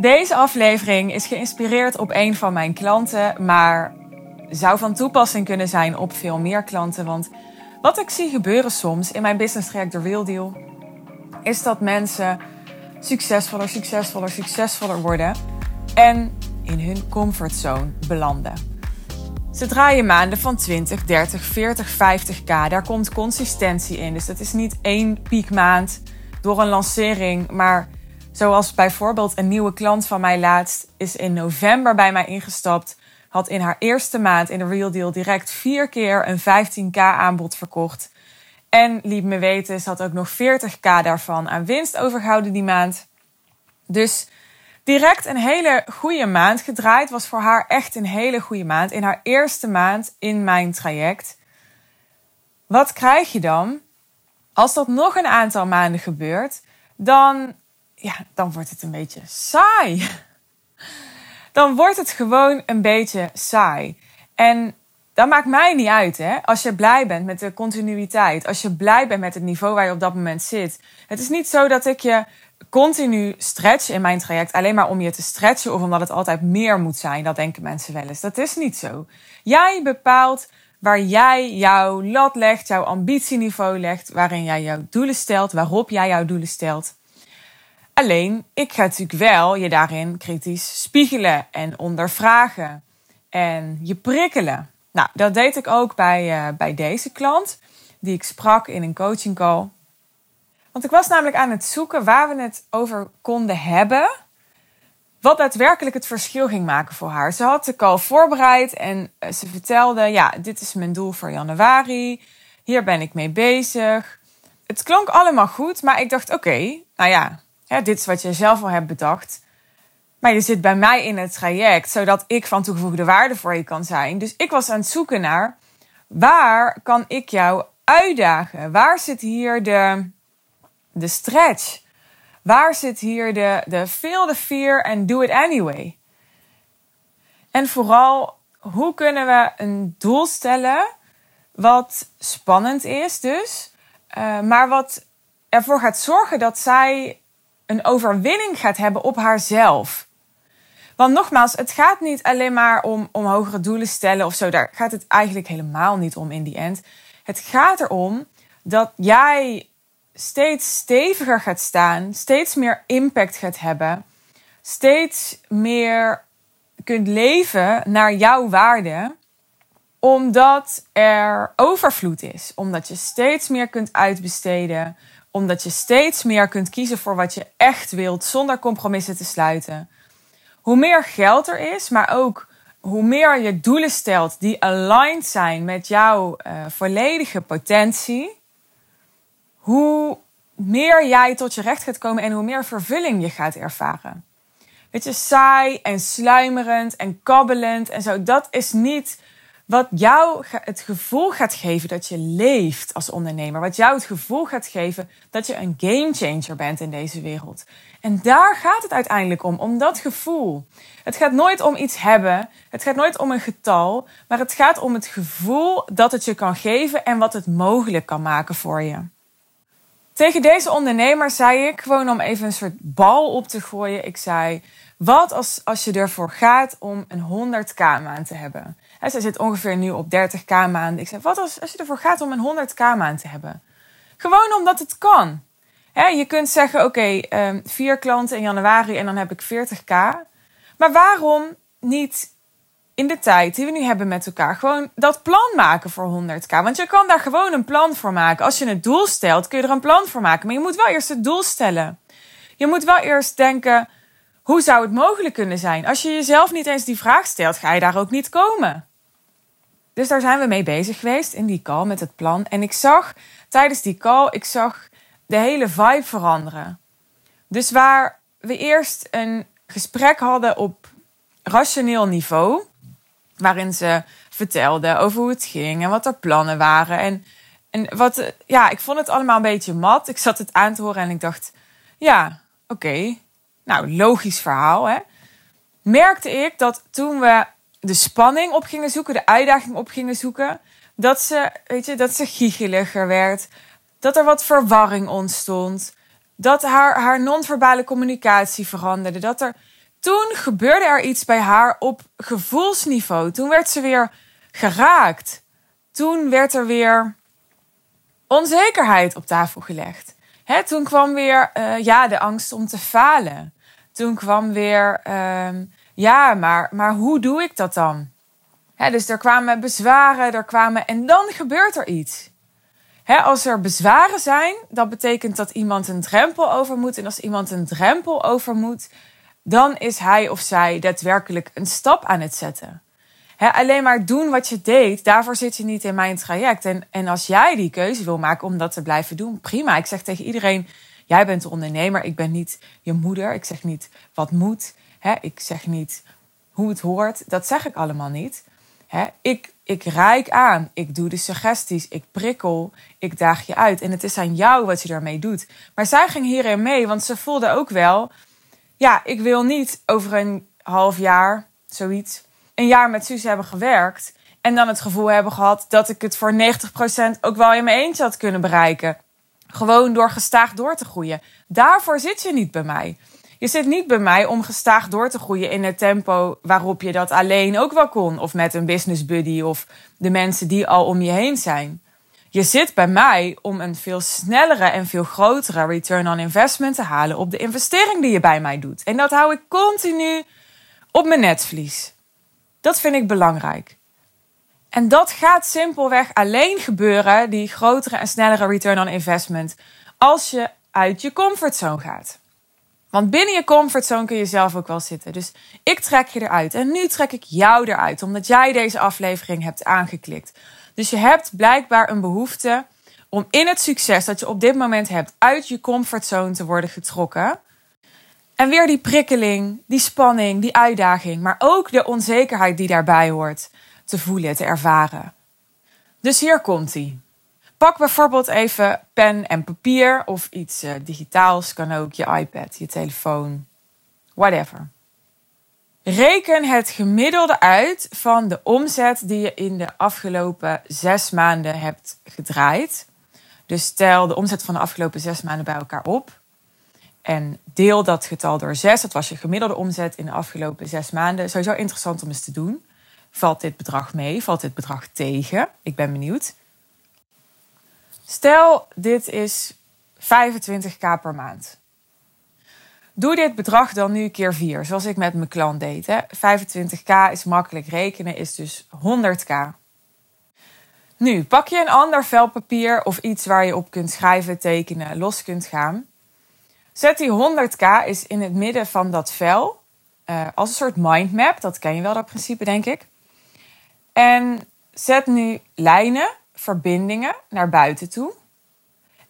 Deze aflevering is geïnspireerd op een van mijn klanten, maar zou van toepassing kunnen zijn op veel meer klanten. Want wat ik zie gebeuren soms in mijn business traject The Real is dat mensen succesvoller, succesvoller, succesvoller worden en in hun comfortzone belanden. Ze draaien maanden van 20, 30, 40, 50k. Daar komt consistentie in. Dus dat is niet één piekmaand door een lancering, maar Zoals bijvoorbeeld een nieuwe klant van mij laatst is in november bij mij ingestapt. Had in haar eerste maand in de Real Deal direct vier keer een 15k aanbod verkocht. En liet me weten, ze had ook nog 40k daarvan aan winst overgehouden die maand. Dus direct een hele goede maand gedraaid. Was voor haar echt een hele goede maand. In haar eerste maand in mijn traject. Wat krijg je dan? Als dat nog een aantal maanden gebeurt, dan ja, dan wordt het een beetje saai. Dan wordt het gewoon een beetje saai. En dat maakt mij niet uit, hè? Als je blij bent met de continuïteit, als je blij bent met het niveau waar je op dat moment zit. Het is niet zo dat ik je continu stretch in mijn traject alleen maar om je te stretchen of omdat het altijd meer moet zijn. Dat denken mensen wel eens. Dat is niet zo. Jij bepaalt waar jij jouw lat legt, jouw ambitieniveau legt, waarin jij jouw doelen stelt, waarop jij jouw doelen stelt. Alleen, ik ga natuurlijk wel je daarin kritisch spiegelen en ondervragen en je prikkelen. Nou, dat deed ik ook bij, uh, bij deze klant, die ik sprak in een coaching call. Want ik was namelijk aan het zoeken waar we het over konden hebben. Wat daadwerkelijk het verschil ging maken voor haar. Ze had de call voorbereid en eh, ze vertelde: Ja, dit is mijn doel voor januari. Hier ben ik mee bezig. Het klonk allemaal goed, maar ik dacht: Oké, nou ja, dit is wat je zelf al hebt bedacht. Maar je zit bij mij in het traject, zodat ik van toegevoegde waarde voor je kan zijn. Dus ik was aan het zoeken naar waar kan ik jou uitdagen? Waar zit hier de, de stretch? Waar zit hier de, de feel the fear and do it anyway? En vooral, hoe kunnen we een doel stellen wat spannend is dus, uh, maar wat ervoor gaat zorgen dat zij een overwinning gaat hebben op haarzelf. Want nogmaals, het gaat niet alleen maar om, om hogere doelen stellen of zo. Daar gaat het eigenlijk helemaal niet om in die end. Het gaat erom dat jij steeds steviger gaat staan, steeds meer impact gaat hebben, steeds meer kunt leven naar jouw waarde, omdat er overvloed is, omdat je steeds meer kunt uitbesteden, omdat je steeds meer kunt kiezen voor wat je echt wilt zonder compromissen te sluiten. Hoe meer geld er is, maar ook hoe meer je doelen stelt die aligned zijn met jouw uh, volledige potentie, hoe meer jij tot je recht gaat komen en hoe meer vervulling je gaat ervaren. Weet je, saai en sluimerend en kabbelend en zo, dat is niet wat jou het gevoel gaat geven dat je leeft als ondernemer. Wat jou het gevoel gaat geven dat je een game changer bent in deze wereld. En daar gaat het uiteindelijk om, om dat gevoel. Het gaat nooit om iets hebben, het gaat nooit om een getal, maar het gaat om het gevoel dat het je kan geven en wat het mogelijk kan maken voor je. Tegen deze ondernemer zei ik gewoon om even een soort bal op te gooien. Ik zei: Wat als, als je ervoor gaat om een 100k maand te hebben? Zij zit ongeveer nu op 30k maanden. Ik zei, wat als, als je ervoor gaat om een 100k maand te hebben? Gewoon omdat het kan. je kunt zeggen, oké, um, vier klanten in januari en dan heb ik 40k. Maar waarom niet in de tijd die we nu hebben met elkaar gewoon dat plan maken voor 100k? Want je kan daar gewoon een plan voor maken. Als je het doel stelt, kun je er een plan voor maken. Maar je moet wel eerst het doel stellen. Je moet wel eerst denken, hoe zou het mogelijk kunnen zijn? Als je jezelf niet eens die vraag stelt, ga je daar ook niet komen. Dus daar zijn we mee bezig geweest in die call met het plan. En ik zag tijdens die call, ik zag de hele vibe veranderen. Dus waar we eerst een gesprek hadden op rationeel niveau, waarin ze vertelde over hoe het ging en wat er plannen waren. En, en wat, ja, ik vond het allemaal een beetje mat. Ik zat het aan te horen en ik dacht, ja, oké, nou, logisch verhaal, hè. Merkte ik dat toen we de spanning op gingen zoeken, de uitdaging op gingen zoeken. Dat ze, weet je, dat ze giecheliger werd. Dat er wat verwarring ontstond. Dat haar, haar non-verbale communicatie veranderde. Dat er toen gebeurde er iets bij haar op gevoelsniveau. Toen werd ze weer geraakt. Toen werd er weer onzekerheid op tafel gelegd. Hè, toen kwam weer uh, ja, de angst om te falen. Toen kwam weer, uh, ja, maar, maar hoe doe ik dat dan? Dus er kwamen bezwaren, er kwamen, en dan gebeurt er iets. Als er bezwaren zijn, dat betekent dat iemand een drempel over moet. En als iemand een drempel over moet, dan is hij of zij daadwerkelijk een stap aan het zetten. alleen maar doen wat je deed, daarvoor zit je niet in mijn traject. En, en als jij die keuze wil maken om dat te blijven doen, prima. Ik zeg tegen iedereen: jij bent de ondernemer, ik ben niet je moeder. Ik zeg niet wat moet. Ik zeg niet hoe het hoort. Dat zeg ik allemaal niet. ik, ik reik aan, ik doe de suggesties, ik prikkel, ik daag je uit. En het is aan jou wat je daarmee doet. Maar zij ging hierin mee, want ze voelde ook wel ja, ik wil niet over een half jaar, zoiets, een jaar met Suus hebben gewerkt. En dan het gevoel hebben gehad dat ik het voor 90% ook wel in mijn eentje had kunnen bereiken. Gewoon door gestaag door te groeien. Daarvoor zit je niet bij mij. Je zit niet bij mij om gestaag door te groeien in het tempo waarop je dat alleen ook wel kon. Of met een business buddy of de mensen die al om je heen zijn. Je zit bij mij om een veel snellere en veel grotere return on investment te halen op de investering die je bij mij doet. En dat hou ik continu op mijn netvlies. Dat vind ik belangrijk. En dat gaat simpelweg alleen gebeuren, die grotere en snellere return on investment, als je uit je comfortzone gaat. Want binnen je comfortzone kun je zelf ook wel zitten. Dus ik trek je eruit. En nu trek ik jou eruit, omdat jij deze aflevering hebt aangeklikt. Dus je hebt blijkbaar een behoefte om in het succes dat je op dit moment hebt uit je comfortzone te worden getrokken. En weer die prikkeling, die spanning, die uitdaging, maar ook de onzekerheid die daarbij hoort te voelen, te ervaren. Dus hier komt ie. Pak bijvoorbeeld even pen en papier of iets uh, digitaals, kan ook je iPad, je telefoon, whatever. Reken het gemiddelde uit van de omzet die je in de afgelopen zes maanden hebt gedraaid. Dus stel de omzet van de afgelopen zes maanden bij elkaar op. En deel dat getal door zes. Dat was je gemiddelde omzet in de afgelopen zes maanden. Sowieso interessant om eens te doen. Valt dit bedrag mee? Valt dit bedrag tegen? Ik ben benieuwd. Stel, dit is 25k per maand. Doe dit bedrag dan nu keer 4, zoals ik met mijn klant deed. Hè. 25k is makkelijk rekenen, is dus 100k. Nu, pak je een ander vel papier of iets waar je op kunt schrijven, tekenen, los kunt gaan. Zet die 100k is in het midden van dat vel. Uh, als een soort mindmap, dat ken je wel, dat principe, denk ik. En zet nu lijnen, verbindingen naar buiten toe.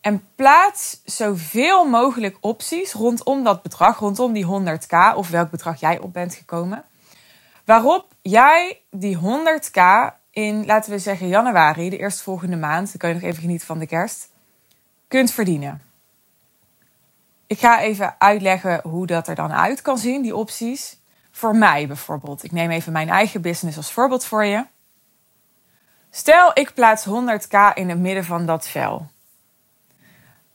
En plaats zoveel mogelijk opties rondom dat bedrag, rondom die 100k of welk bedrag jij op bent gekomen. Waarop jij die 100k in, laten we zeggen, januari, de eerstvolgende maand, dan kan je nog even genieten van de kerst, kunt verdienen. Ik ga even uitleggen hoe dat er dan uit kan zien, die opties. Voor mij bijvoorbeeld. Ik neem even mijn eigen business als voorbeeld voor je. Stel, ik plaats 100k in het midden van dat vel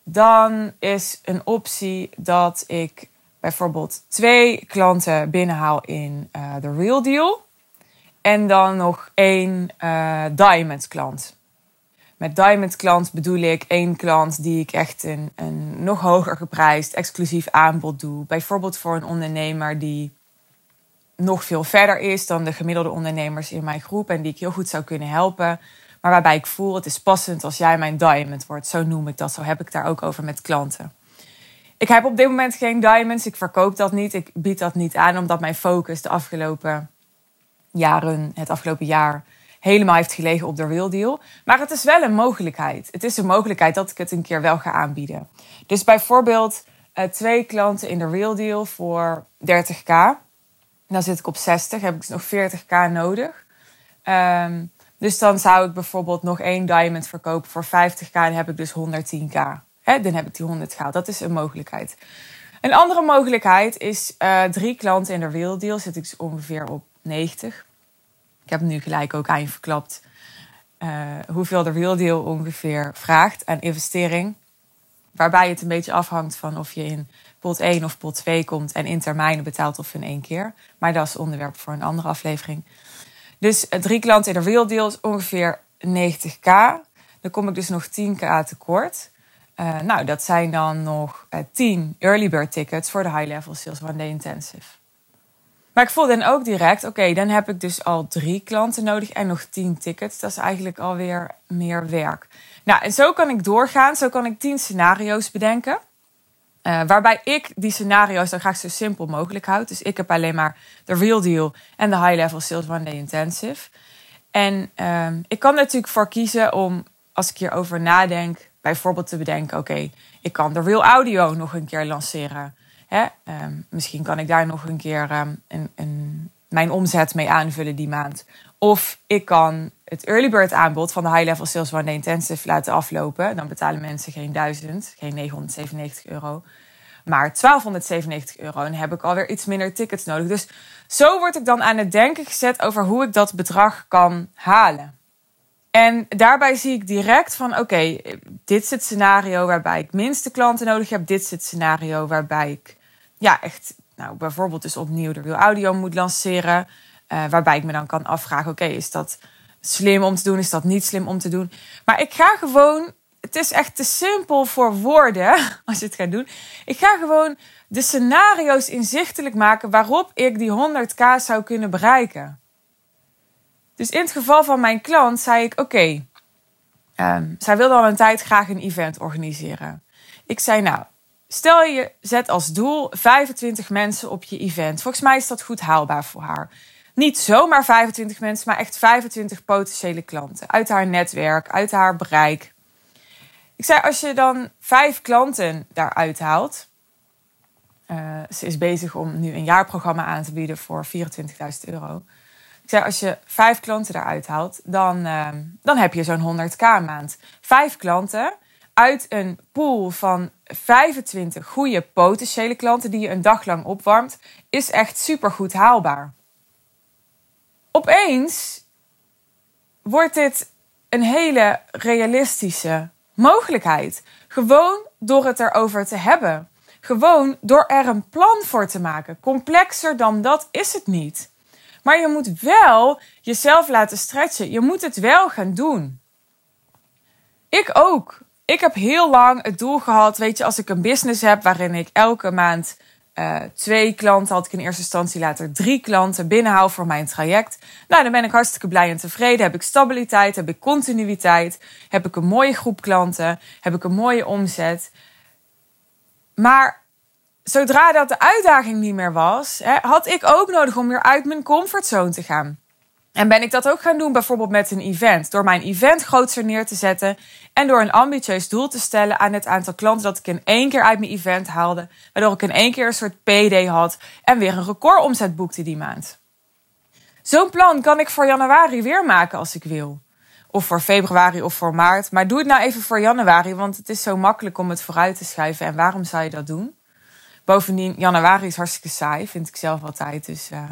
dan is een optie dat ik bijvoorbeeld twee klanten binnenhaal in uh, de Real Deal. En dan nog één uh, Diamond klant. Met Diamond klant bedoel ik één klant die ik echt een, een nog hoger geprijsd exclusief aanbod doe. Bijvoorbeeld voor een ondernemer die nog veel verder is dan de gemiddelde ondernemers in mijn groep en die ik heel goed zou kunnen helpen. Maar waarbij ik voel, het is passend als jij mijn diamond wordt. Zo noem ik dat, zo heb ik daar ook over met klanten. Ik heb op dit moment geen diamonds, ik verkoop dat niet, ik bied dat niet aan, omdat mijn focus de afgelopen jaren, het afgelopen jaar, helemaal heeft gelegen op de real deal. Maar het is wel een mogelijkheid. Het is een mogelijkheid dat ik het een keer wel ga aanbieden. Dus bijvoorbeeld uh, twee klanten in de real deal voor 30k. Dan zit ik op 60, heb ik nog 40k nodig. Um, dus dan zou ik bijvoorbeeld nog één diamond verkopen voor 50k. Dan heb ik dus 110k. Hè, dan heb ik die 100 gehaald. Dat is een mogelijkheid. Een andere mogelijkheid is uh, drie klanten in de real. Zit ik dus ongeveer op 90. Ik heb nu gelijk ook aan je verklapt uh, hoeveel de real ongeveer vraagt aan investering. Waarbij het een beetje afhangt van of je in pot 1 of pot 2 komt en in termijnen betaalt of in één keer. Maar dat is onderwerp voor een andere aflevering. Dus eh, drie klanten in de real deal is ongeveer 90k. Dan kom ik dus nog 10k tekort. Uh, nou, dat zijn dan nog uh, 10 early bird tickets voor de high level sales one day intensive. Maar ik voel dan ook direct, oké, dan heb ik dus al drie klanten nodig en nog 10 tickets. Dat is eigenlijk alweer meer werk. Nou, en zo kan ik doorgaan. Zo kan ik 10 scenario's bedenken. Uh, waarbij ik die scenario's dan graag zo simpel mogelijk houd. Dus ik heb alleen maar de real deal en de high level sales one day intensive. En uh, ik kan natuurlijk voor kiezen om, als ik hierover nadenk, bijvoorbeeld te bedenken: oké, ik kan de real audio nog een keer lanceren. Hè? Uh, misschien kan ik daar nog een keer um, een, een, mijn omzet mee aanvullen die maand. Of ik kan het early bird aanbod van de high level sales one intensive laten aflopen. Dan betalen mensen geen 1000, geen 997 euro, maar 1297 euro. En heb ik alweer iets minder tickets nodig. Dus zo word ik dan aan het denken gezet over hoe ik dat bedrag kan halen. En daarbij zie ik direct van oké, dit is het scenario waarbij ik minste klanten nodig heb. Dit is het scenario waarbij ik ja, echt, nou bijvoorbeeld dus opnieuw de Real Audio moet lanceren. Uh, waarbij ik me dan kan afvragen: oké, is dat slim om te doen? Is dat niet slim om te doen? Maar ik ga gewoon. Het is echt te simpel voor woorden als je het gaat doen. Ik ga gewoon de scenario's inzichtelijk maken waarop ik die 100k zou kunnen bereiken. Dus in het geval van mijn klant zei ik: Oké, um, zij wilde al een tijd graag een event organiseren. Ik zei: Nou, stel je zet als doel 25 mensen op je event. Volgens mij is dat goed haalbaar voor haar. Niet zomaar 25 mensen, maar echt 25 potentiële klanten. Uit haar netwerk, uit haar bereik. Ik zei, als je dan vijf klanten daaruit haalt. Uh, ze is bezig om nu een jaarprogramma aan te bieden voor 24.000 euro. Ik zei, als je vijf klanten daaruit haalt, dan, uh, dan heb je zo'n 100k maand. Vijf klanten uit een pool van 25 goede potentiële klanten die je een dag lang opwarmt, is echt super goed haalbaar opeens wordt dit een hele realistische mogelijkheid. Gewoon door het erover te hebben. Gewoon door er een plan voor te maken. Complexer dan dat is het niet. Maar je moet wel jezelf laten stretchen. Je moet het wel gaan doen. Ik ook. Ik heb heel lang het doel gehad, weet je, als ik een business heb waarin ik elke maand uh, twee klanten had ik in eerste instantie, later drie klanten binnenhouden voor mijn traject. Nou, dan ben ik hartstikke blij en tevreden. Heb ik stabiliteit, heb ik continuïteit, heb ik een mooie groep klanten, heb ik een mooie omzet. Maar zodra dat de uitdaging niet meer was, hè, had ik ook nodig om weer uit mijn comfortzone te gaan. En ben ik dat ook gaan doen, bijvoorbeeld met een event. Door mijn event groter neer te zetten en door een ambitieus doel te stellen aan het aantal klanten dat ik in één keer uit mijn event haalde. Waardoor ik in één keer een soort PD had en weer een recordomzet boekte die maand. Zo'n plan kan ik voor januari weer maken als ik wil. Of voor februari of voor maart. Maar doe het nou even voor januari, want het is zo makkelijk om het vooruit te schuiven. En waarom zou je dat doen? Bovendien, januari is hartstikke saai, vind ik zelf altijd. Dus uh,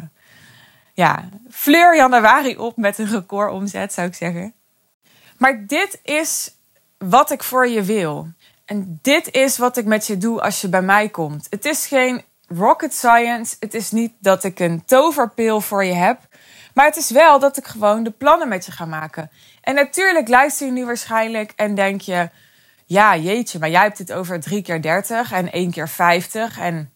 ja, fleur januari op met een recordomzet, zou ik zeggen. Maar dit is wat ik voor je wil. En dit is wat ik met je doe als je bij mij komt. Het is geen rocket science. Het is niet dat ik een toverpil voor je heb. Maar het is wel dat ik gewoon de plannen met je ga maken. En natuurlijk luister je nu waarschijnlijk en denk je: ja, jeetje, maar jij hebt het over drie keer 30 en één keer 50. En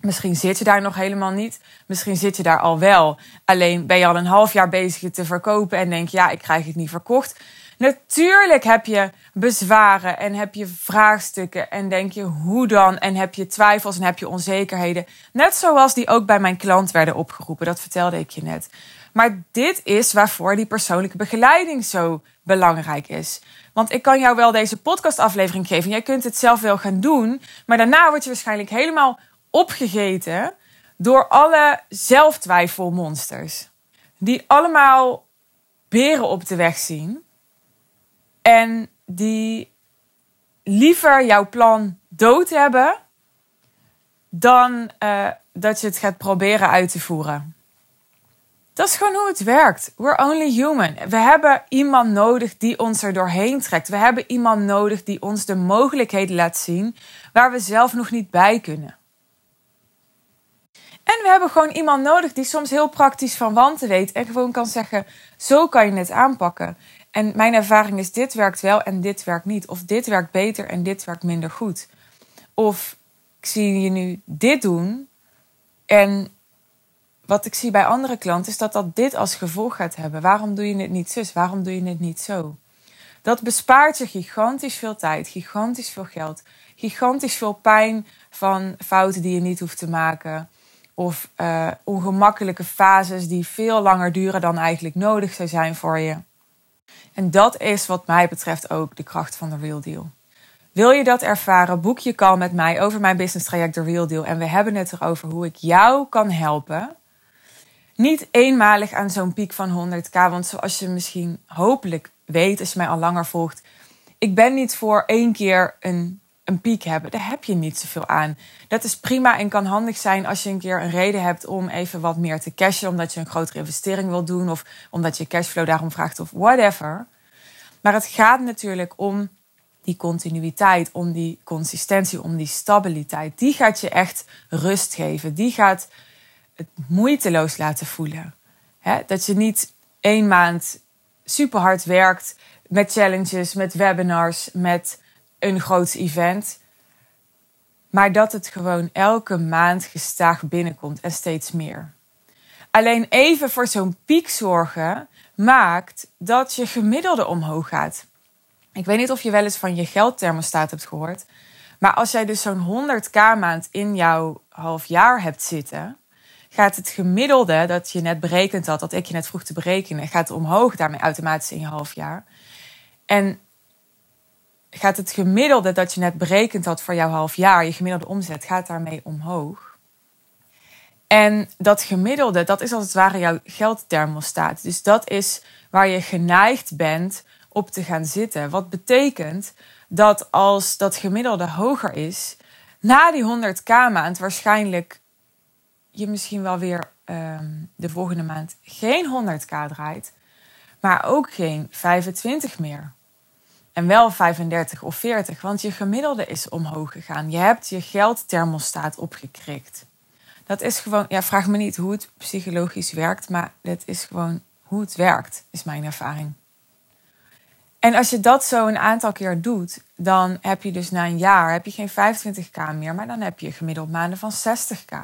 Misschien zit je daar nog helemaal niet. Misschien zit je daar al wel. Alleen ben je al een half jaar bezig het te verkopen en denk je, ja, ik krijg het niet verkocht. Natuurlijk heb je bezwaren en heb je vraagstukken en denk je hoe dan en heb je twijfels en heb je onzekerheden. Net zoals die ook bij mijn klant werden opgeroepen, dat vertelde ik je net. Maar dit is waarvoor die persoonlijke begeleiding zo belangrijk is. Want ik kan jou wel deze podcastaflevering geven. Jij kunt het zelf wel gaan doen. Maar daarna word je waarschijnlijk helemaal opgegeten door alle zelftwijfelmonsters. Die allemaal beren op de weg zien. En die liever jouw plan dood hebben dan uh, dat je het gaat proberen uit te voeren. Dat is gewoon hoe het werkt. We're only human. We hebben iemand nodig die ons er doorheen trekt. We hebben iemand nodig die ons de mogelijkheden laat zien waar we zelf nog niet bij kunnen. En we hebben gewoon iemand nodig die soms heel praktisch van wanten weet en gewoon kan zeggen: zo kan je het aanpakken. En mijn ervaring is: dit werkt wel en dit werkt niet. Of dit werkt beter en dit werkt minder goed. Of ik zie je nu dit doen en wat ik zie bij andere klanten is dat dat dit als gevolg gaat hebben. Waarom doe je het niet zus? Waarom doe je het niet zo? Dat bespaart je gigantisch veel tijd, gigantisch veel geld, gigantisch veel pijn van fouten die je niet hoeft te maken. Of uh, ongemakkelijke fases die veel langer duren dan eigenlijk nodig zou zijn voor je. En dat is wat mij betreft ook de kracht van de Real Deal. Wil je dat ervaren? Boek je call met mij over mijn business traject The Real Deal. En we hebben het erover hoe ik jou kan helpen. Niet eenmalig aan zo'n piek van 100k. Want zoals je misschien hopelijk weet, als je mij al langer volgt. Ik ben niet voor één keer een een piek hebben. Daar heb je niet zoveel aan. Dat is prima en kan handig zijn als je een keer een reden hebt om even wat meer te cashen. Omdat je een grotere investering wilt doen of omdat je cashflow daarom vraagt of whatever. Maar het gaat natuurlijk om die continuïteit, om die consistentie, om die stabiliteit. Die gaat je echt rust geven. Die gaat het moeiteloos laten voelen. dat je niet één maand super hard werkt met challenges, met webinars, met een groot event. Maar dat het gewoon elke maand gestaag binnenkomt en steeds meer. Alleen even voor zo'n piek zorgen maakt dat je gemiddelde omhoog gaat. Ik weet niet of je wel eens van je geldthermostaat hebt gehoord. Maar als jij dus zo'n 100k maand in jouw half jaar hebt zitten, gaat het gemiddelde dat je net berekend had, dat ik je net vroeg te berekenen, gaat omhoog daarmee automatisch in je half jaar. En gaat het gemiddelde dat je net berekend had voor jouw half jaar, je gemiddelde omzet, gaat daarmee omhoog. En dat gemiddelde, dat is als het ware jouw geldthermostaat. Dus dat is waar je geneigd bent op te gaan zitten. Wat betekent dat als dat gemiddelde hoger is, na die 100k maand waarschijnlijk je misschien wel weer ehm, de volgende maand geen 100k draait, maar ook geen 25 meer. En wel 35 of 40, want je gemiddelde is omhoog gegaan. Je hebt je geldthermostaat opgekrikt. Dat is gewoon, ja, vraag me niet hoe het psychologisch werkt, maar dit is gewoon hoe het werkt, is mijn ervaring. En als je dat zo een aantal keer doet, dan heb je dus na een jaar heb je geen 25k meer, maar dan heb je gemiddeld maanden van 60k.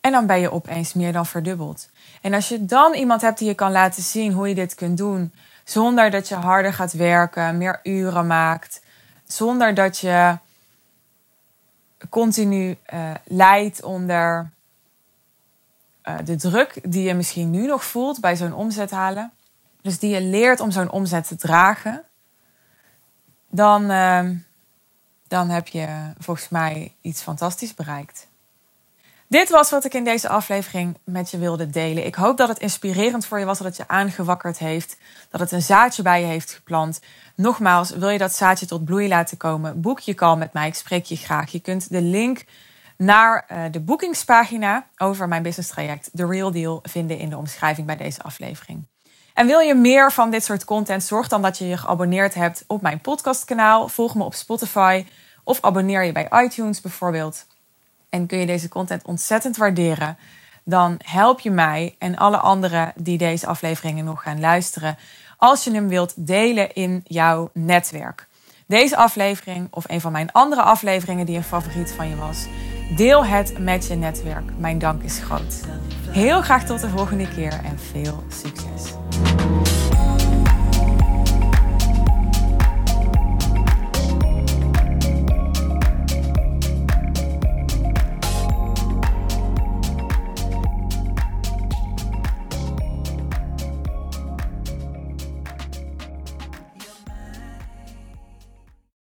En dan ben je opeens meer dan verdubbeld. En als je dan iemand hebt die je kan laten zien hoe je dit kunt doen, zonder dat je harder gaat werken, meer uren maakt. Zonder dat je continu uh, onder uh, de druk die je misschien nu nog voelt bij zo'n omzet halen. Dus die je leert om zo'n omzet te dragen. Dan, uh, dan heb je volgens mij iets fantastisch bereikt. Dit was wat ik in deze aflevering met je wilde delen. Ik hoop dat het inspirerend voor je was, dat het je aangewakkerd heeft, dat het een zaadje bij je heeft geplant. Nogmaals, wil je dat zaadje tot bloei laten komen? Boek je call met mij. Ik spreek je graag. Je kunt de link naar uh, de boekingspagina over mijn business traject, The Real Deal, vinden in de omschrijving bij deze aflevering. En wil je meer van dit soort content? Zorg dan dat je je geabonneerd hebt op mijn podcastkanaal. Volg me op Spotify of abonneer je bij iTunes bijvoorbeeld en kun je deze content ontzettend waarderen, dan help je mij en alle anderen die deze afleveringen nog gaan luisteren, als je hem wilt delen in jouw netwerk. Deze aflevering of een van mijn andere afleveringen die een favoriet van je was, deel het met je netwerk. Mijn dank is groot. Heel graag tot de volgende keer en veel succes.